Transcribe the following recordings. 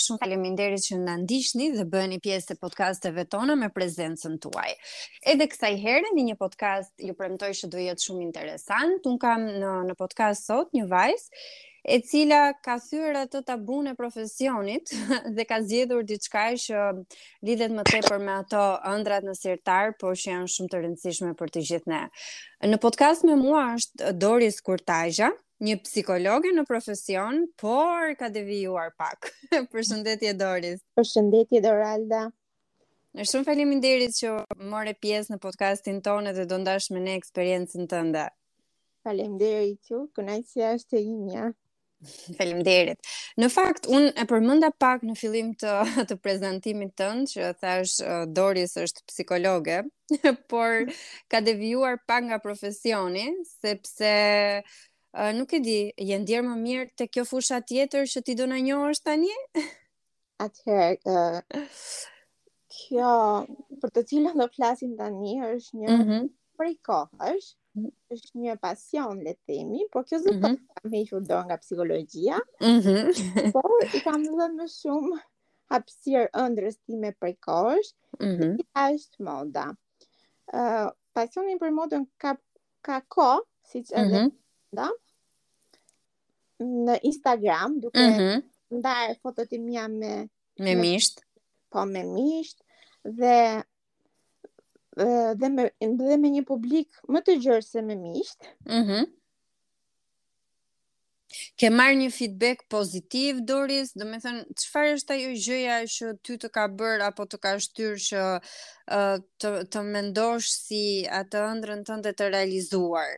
Shumë faleminderit që na ndiqni dhe bëheni pjesë të podcasteve tona me prezencën tuaj. Edhe kësaj herë në një podcast ju premtoj që do jetë shumë interesant. Un kam në në podcast sot një vajzë e cila ka thyer atë tabun e profesionit dhe ka zgjedhur diçka që lidhet më tepër me ato ëndrat në sirtar, por që janë shumë të rëndësishme për të gjithë ne. Në podcast me mua është Doris Kurtajja, Një psikologe në profesion, por ka devijuar pak. Përshëndetje Doris. Përshëndetje Doralda. Shumë faleminderit që more pjesë në podcastin tonë dhe do ndash me ne eksperiencën tënde. Faleminderit ju, kënaqësia është e imja. Faleminderit. Në fakt un e përmenda pak në fillim të të prezantimit tënd që thash uh, Doris është psikologe. Ëh, por ka devijuar pak nga profesioni, sepse uh, nuk e di, je ndjerë më mirë te kjo fusha tjetër që ti do na njohësh tani? Atëherë, uh, kjo për të cilën do flasim tani është një mm -hmm. prej kohësh, është një pasion, le të themi, por kjo zë mm -hmm. kam hequr dorë nga psikologjia. Mm -hmm. por i kam dhënë më shumë hapësirë ëndrës time prej kohësh. Mm -hmm. është moda. Ë, uh, pasioni për modën ka ka kohë, siç e mm -hmm. nda. Në Instagram duke mm -hmm. ndarë fotot e mia me me miqtë. Po me miqtë dhe dhe me dhe me një publik më të gjerë se me miqtë. Mhm. Mm Ke marrë një feedback pozitiv Doris, domethënë çfarë është ajo gjëja që ty të ka bër apo të ka shtyrë që uh, të të mendosh si atë ëndrrën tënde të realizuar?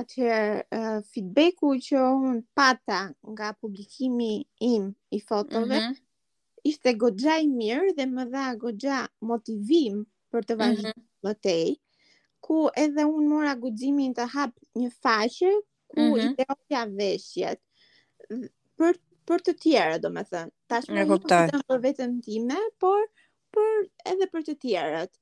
Atëherë uh, feedbacku që unë pata nga publikimi im i fotove, mm -hmm. ishte goxha i mirë dhe më dha goxha motivim për të vazhduar mm -hmm. më tej, ku edhe unë mora guximin të hap një faqe ku mm -hmm. ideoja veshjet për për të tjera, domethënë. Tashmë nuk e them për veten time, por për edhe për të tjerët.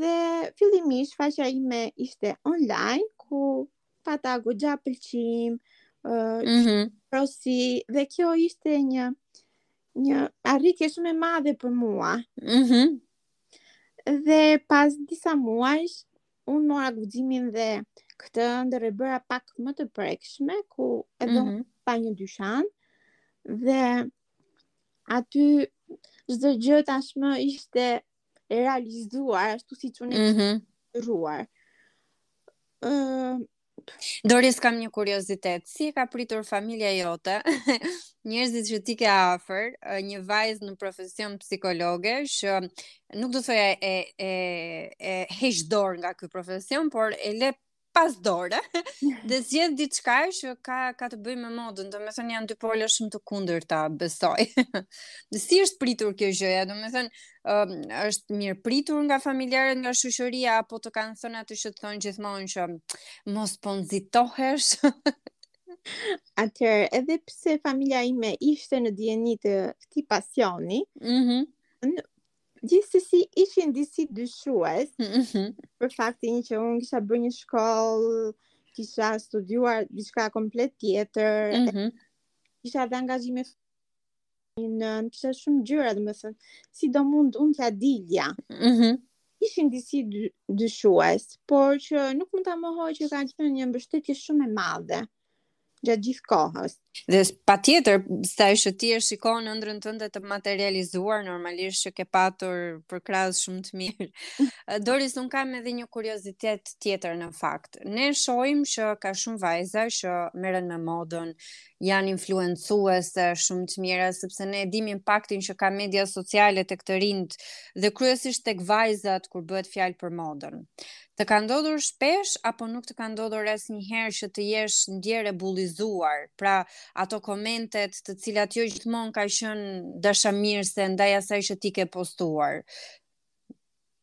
Dhe fillimisht faqja ime ishte online ku pata goxha pëlqim, ëh, uh, mm -hmm. porosi dhe kjo ishte një Një arritje shumë e madhe për mua. Mhm. Mm dhe pas disa muajsh unë mora guximin dhe këtë ëndër e bëra pak më të prekshme ku edhe mm -hmm. hapa një dyqan dhe aty çdo gjë tashmë ishte e realizuar ashtu siç unë mm -hmm. ruar. Ëh, uh, Doris, kam një kuriozitet. Si e ka pritur familja jote, njerëzit që ti ke afër, një vajzë në profesion psikologe, që nuk do thoja e, e, e heq dorë nga ky profesion, por e le pas dore, dhe zgjedh diçka që ka ka të bëjë me modën, domethënë janë dy pole shumë të kundërta, besoj. si është pritur kjo gjëja? Domethënë, um, është mirëpritur nga familjarët, nga shoqëria apo të kanë thënë atë që të thonë gjithmonë që mos po nxitohesh. Atëherë, edhe pse familja ime ishte në dijeni të këtij pasioni, ëh, mm -hmm. gjithsesi ishin disi dyshues mm -hmm. për faktin që unë kisha bërë një shkollë, kisha studiuar diçka komplet tjetër, mm -hmm. kisha dhe angazhime në kisha shumë gjëra, domethënë, si do mund unë t'ia dilja. Mhm. Mm Ishin disi dy, dyshues, por që nuk mund ta mohoj që ka qenë një mbështetje shumë e madhe gjatë gjithë kohës. Dhe patjetër, saqë ti e shikon ëndrën tënde të materializuar, normalisht që ke patur përkrahës shumë të mirë. Doris, unë kam edhe një kuriozitet tjetër në fakt. Ne shohim që ka shumë vajza që merren me modën, janë influencuese shumë të mira sepse ne e dimë impaktin që ka media sociale tek të rinjtë dhe kryesisht tek vajzat kur bëhet fjalë për modën. Të ka ndodhur shpesh apo nuk të ka ndodhur asnjëherë që të jesh ndjerë e bullizuar? Pra, ato komentet të cilat jo gjithmonë ka qenë dashamirëse ndaj asaj që ti ke postuar.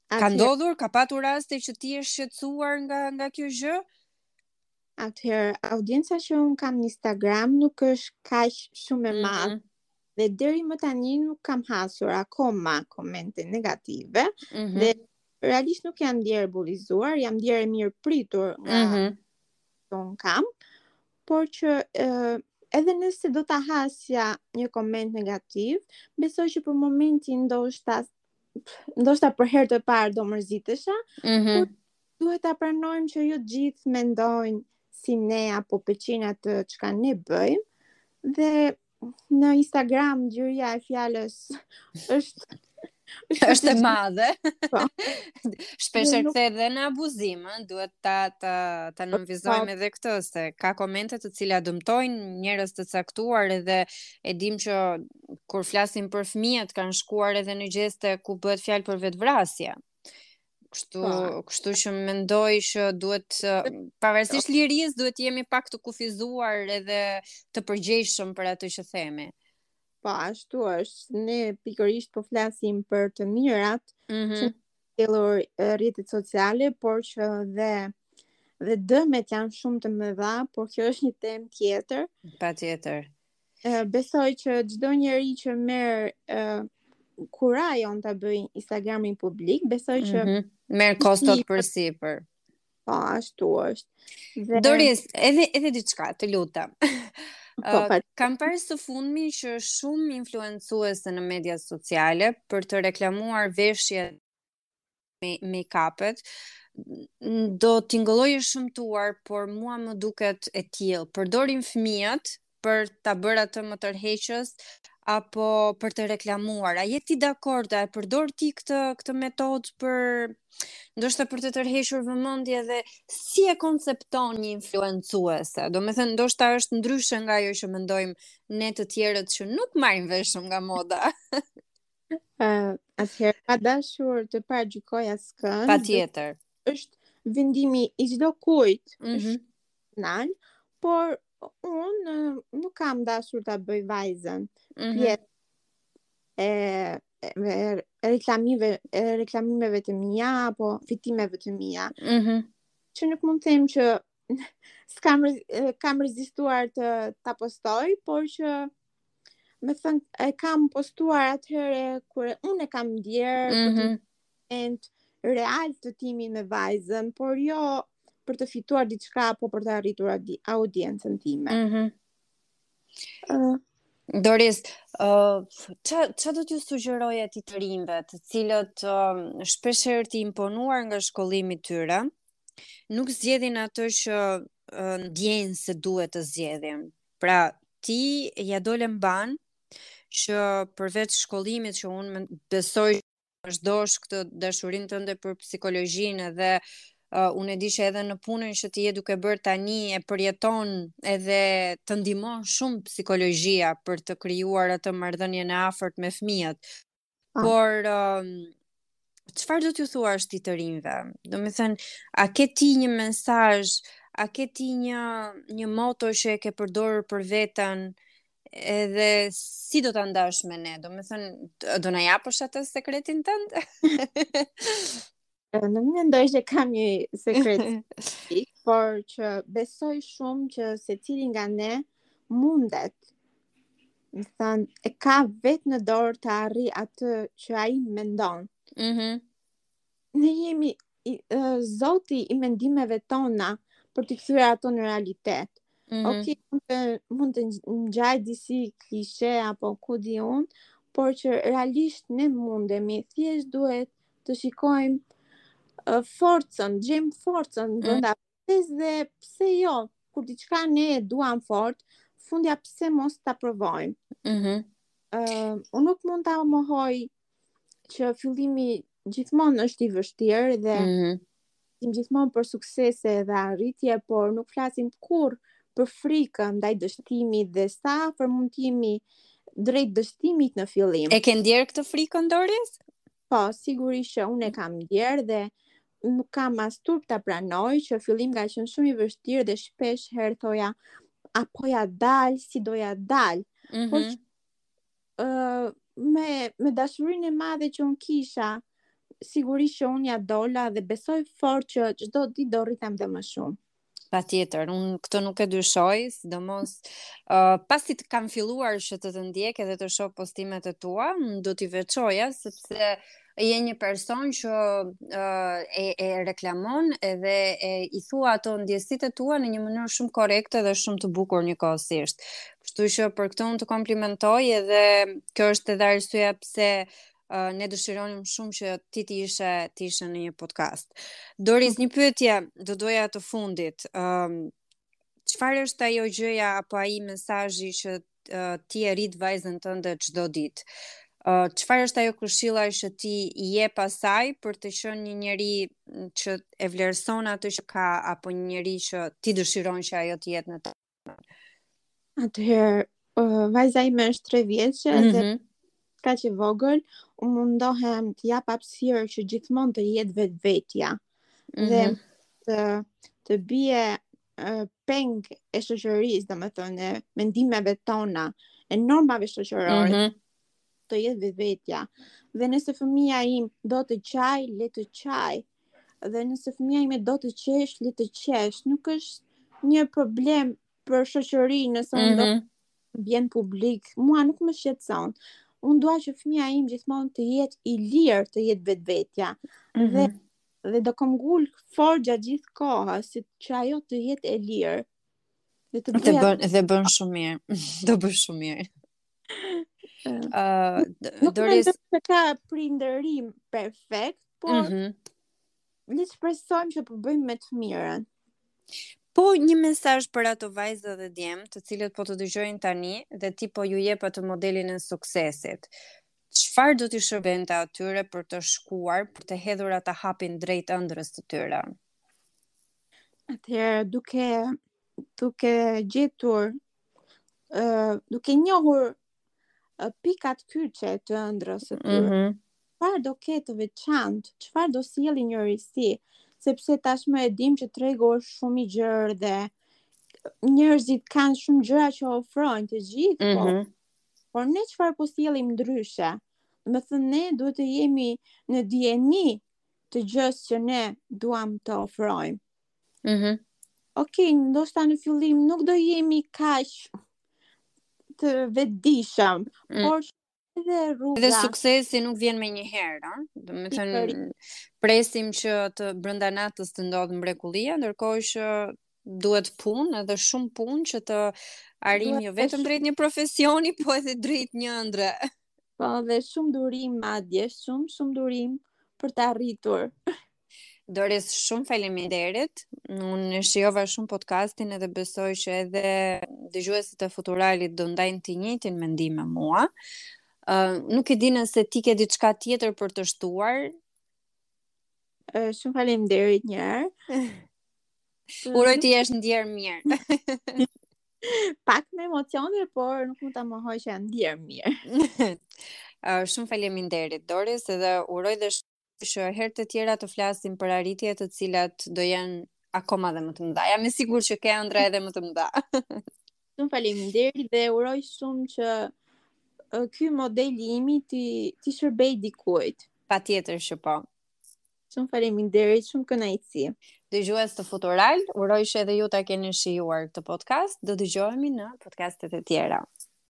Ka ndodhur, ka patur raste që ti je shqetësuar nga nga kjo gjë? Atëherë, audienca që unë kam në Instagram nuk është kaq shumë e mhm. madhe. Mm -hmm. Dhe deri më tani nuk kam hasur akoma komente negative mm -hmm. dhe realisht nuk jam ndjerë e bullizuar, jam ndjerë e mirëpritur nga mm -hmm. që unë kam, por që e, edhe nëse do ta hasja një koment negativ, besoj që për momentin ndoshta ndoshta për herë të parë do mërzitesha, mm -hmm. por duhet ta pranojmë që jo të gjithë mendojnë si ne apo pëlqejnë atë çka ne bëjmë dhe në Instagram liria e fjalës është është e madhe. Po. Shpesh kthehet dhe në abuzim, duhet ta ta ta nënvizojmë po. edhe këtë se ka komente të cilat dëmtojnë njerëz të caktuar edhe e dim që kur flasim për fëmijët kanë shkuar edhe në gjeste ku bëhet fjalë për vetvrasje. Kështu, pa. Po. kështu që mendoj që duhet pavarësisht lirisë duhet të jemi pak të kufizuar edhe të përgjegjshëm për atë që themi. Po, ashtu është. Ne pikërisht po flasim për të mirat mm -hmm. që sjellin rrjetet sociale, por që dhe dhe dëmet janë shumë të mëdha, por kjo është një temë tjetër. Patjetër. besoj që çdo njeri që merr uh, kurajon ta bëjë Instagramin publik, besoj që mm -hmm. merr kostot përsipër. Po, ashtu është. Dhe... Doris, edhe edhe diçka, të lutem. Po, uh, kam parë së fundmi që shumë influencuese në mediat sociale për të reklamuar veshje make-upet, do tingëllojë e shëmtuar, por mua më duket e tillë. Përdorin fëmijët për ta bërë atë më tërheqës apo për të reklamuar. A je ti dakord a e përdor ti këtë këtë metodë për ndoshta për të tërhequr vëmendje dhe si e koncepton një influencuese? Domethënë ndoshta është ndryshe nga ajo që mendojmë ne të tjerët që nuk marrim vesh shumë nga moda. Uh, atëherë pa dashur të paragjykoj askënd. Patjetër. është vendimi i çdokujt, mm -hmm. është nalë, por unë nuk kam dashur ta bëj vajzën. Mm -hmm. e, e, reklamive, e reklamimeve të mia, apo fitimeve të mia. Mm -hmm. Që nuk mund të them që s'kam kam rezistuar të ta postoj, por që Me thënë, e kam postuar atëherë kur unë e kam ndjerë mm -hmm. për të mhm. real të timin me vajzën, por jo për të fituar diçka apo për të arritur audiencën time. Mm -hmm. uh, Doris, uh, ça, ça do t'ju sugjeroje ti të rinjve të cilët uh, shpeshherë të imponuar nga shkollimi i tyre, nuk zgjedhin atë që uh, ndjejnë se duhet të zgjedhin. Pra, ti ia dole mbanë që përveç shkollimit që unë besoj vazhdon këtë dashurinë tënde për psikologjinë dhe uh, unë e di që edhe në punën që ti je duke bërë tani e përjeton edhe të ndihmon shumë psikologjia për të krijuar atë marrëdhënien e afërt me fëmijët. Ah. Por um, çfarë do t'ju thuash ti të rinjve? Domethënë, a ke ti një mesazh, a ke ti një, një moto që e ke përdorur për veten, edhe si do ta ndash me ne? Domethënë, do na japësh atë sekretin tënd? Nuk mendoj që kam një sekret, por që besoj shumë që secili nga ne mundet, më thënë, e ka vetë në dorë ta arrijë atë që ai mendon. Mm -hmm. Ne jemi i, uh, zoti i mendimeve tona për t'i kthyer ato në realitet. Mm -hmm. Ok, mund të, mund të ngjajë disi klishe apo ku di unë, por që realisht ne mundemi, thjesht duhet të shikojmë uh, forcën, gjejmë forcën mm. brenda vetes dhe pse jo, kur diçka ne e duam fort, fundja pse mos ta provojmë. Mhm. Mm uh, unë nuk mund ta mohoj që fillimi gjithmonë është i vështirë dhe mm -hmm. tim gjithmonë për suksese dhe arritje, por nuk flasim kurrë për frikën ndaj dështimit dhe sa afër mund të jemi drejt dështimit në fillim. E ke ndjerë këtë frikë Doris? Po, sigurisht që unë e kam ndjerë dhe nuk kam as turp ta pranoj që fillimi ka qenë shumë i vështirë dhe shpesh herë thoja a po ja dal, si do ja dal. Mm -hmm. Por mhm. që, uh, me me dashurinë e madhe që un kisha, sigurisht që un ja dola dhe besoj fort që çdo ditë do rritem dhe më shumë. Patjetër, unë këtë nuk e dyshoj, sidomos uh, pasi të kam filluar që të të ndjek edhe të shoh postimet e tua, do t'i veçoja, sepse je një person që uh, e, e reklamon edhe e, i thua ato ndjesitë e tua në një mënyrë shumë korrekte dhe shumë të bukur njëkohësisht. Kështu që për këtë unë të komplimentoj edhe kjo është edhe arsyeja pse uh, ne dëshironim shumë që ti të ishe të ishe në një podcast. Doris, një pyetje do doja të fundit. Ëm um, çfarë është ajo gjëja apo ai mesazhi që uh, ti e rrit vajzën tënde çdo ditë? Uh, çfarë është ajo këshilla që ti i jep asaj për të qenë një njeri që e vlerëson atë që ka apo një njeri që ti dëshiron që ajo të jetë në të? Atëherë, uh, vajza ime është 3 vjeçe mm -hmm. dhe mhm. kaq e vogël, unë mundohem t'i jap hapësirë që gjithmonë të jetë vetvetja. Mm -hmm. Dhe mhm. të të bie uh, peng e shoqërisë, domethënë, e mendimeve tona, e normave shoqërore. Mm -hmm të jetë vetvetja. Dhe nëse fëmija im do të qajë, le të qajë. Mm Dhe nëse fëmija ime do të qeshë, le të qeshë. Nuk është një problem për shoqërinë nëse mm -hmm. unë do mhm. të bjerë në publik. Mua nuk më shqetëson. Unë dua që fëmija im gjithmonë të jetë i lirë, të jetë vetvetja. Mm -hmm. Dhe mhm dhe do këmbëngul fort gjatë gjithë kohës që ajo të jetë e lirë. Dhe të bëjë bën dhe bën shumë mirë. do bën shumë mirë. Uh, nuk do të thotë ka prindërim perfekt, por mm -hmm. le të shpresojmë që po bëjmë më të mirën. Po një mesazh për ato vajza dhe djem, të cilët po të dëgjojnë tani dhe ti po ju jep atë modelin e suksesit. Çfarë do t'i shërbente atyre për të shkuar, për të hedhur atë hapin drejt ëndrrës të tyre? Atëherë duke duke gjetur uh, duke njohur uh, pikat kyçe të ëndrrës së tyre. Mm -hmm. Çfarë do ketë të veçantë, çfarë do sjellë një risi, sepse tashmë e dimë që tregu është shumë i gjerë dhe njerëzit kanë shumë gjëra që ofrojnë të gjithë, mm -hmm. po. Mhm. Por ne çfarë po sjellim ndryshe? Domethënë ne duhet të jemi në dijeni të gjësë që ne duam të ofrojmë. Mhm. Mm ok, ndoshta në fillim nuk do jemi kaq të vetëdijshëm, mm. por edhe rruga. Dhe suksesi nuk vjen menjëherë, no? Domethënë presim që të brenda natës të ndodhë mrekullia, ndërkohë që duhet punë edhe shumë punë që të arrijmë jo vetëm drejt një profesioni, po edhe drejt një ëndrre. Po, dhe shumë durim madje, shumë, shumë durim për ta arritur. Doris, shumë faleminderit. Unë e shijova shumë podcastin edhe besoj që edhe dëgjuesit e Futuralit do ndajnë të njëjtin mendim me mua. Uh, nuk e di nëse ti ke diçka tjetër për të shtuar. Uh, shumë faleminderit një herë. Uroj të jesh ndier mirë. Pak me emocione, por nuk mund ta mohoj që jam ndier mirë. uh, shumë faleminderit Doris, edhe uroj dhe që herë të tjera të flasim për arritje të cilat do jenë akoma dhe më të mëdha. Jam e sigurt që ke ëndrra edhe më të mëdha. shumë faleminderit dhe uroj shumë që ky modeli imi t'i t'i shërbejë dikujt. Patjetër që po. Shumë faleminderit, shumë kënaqësi. Dëgjues të Futural, uroj që edhe ju ta keni shijuar këtë podcast. Do dëgjohemi në podcastet e tjera.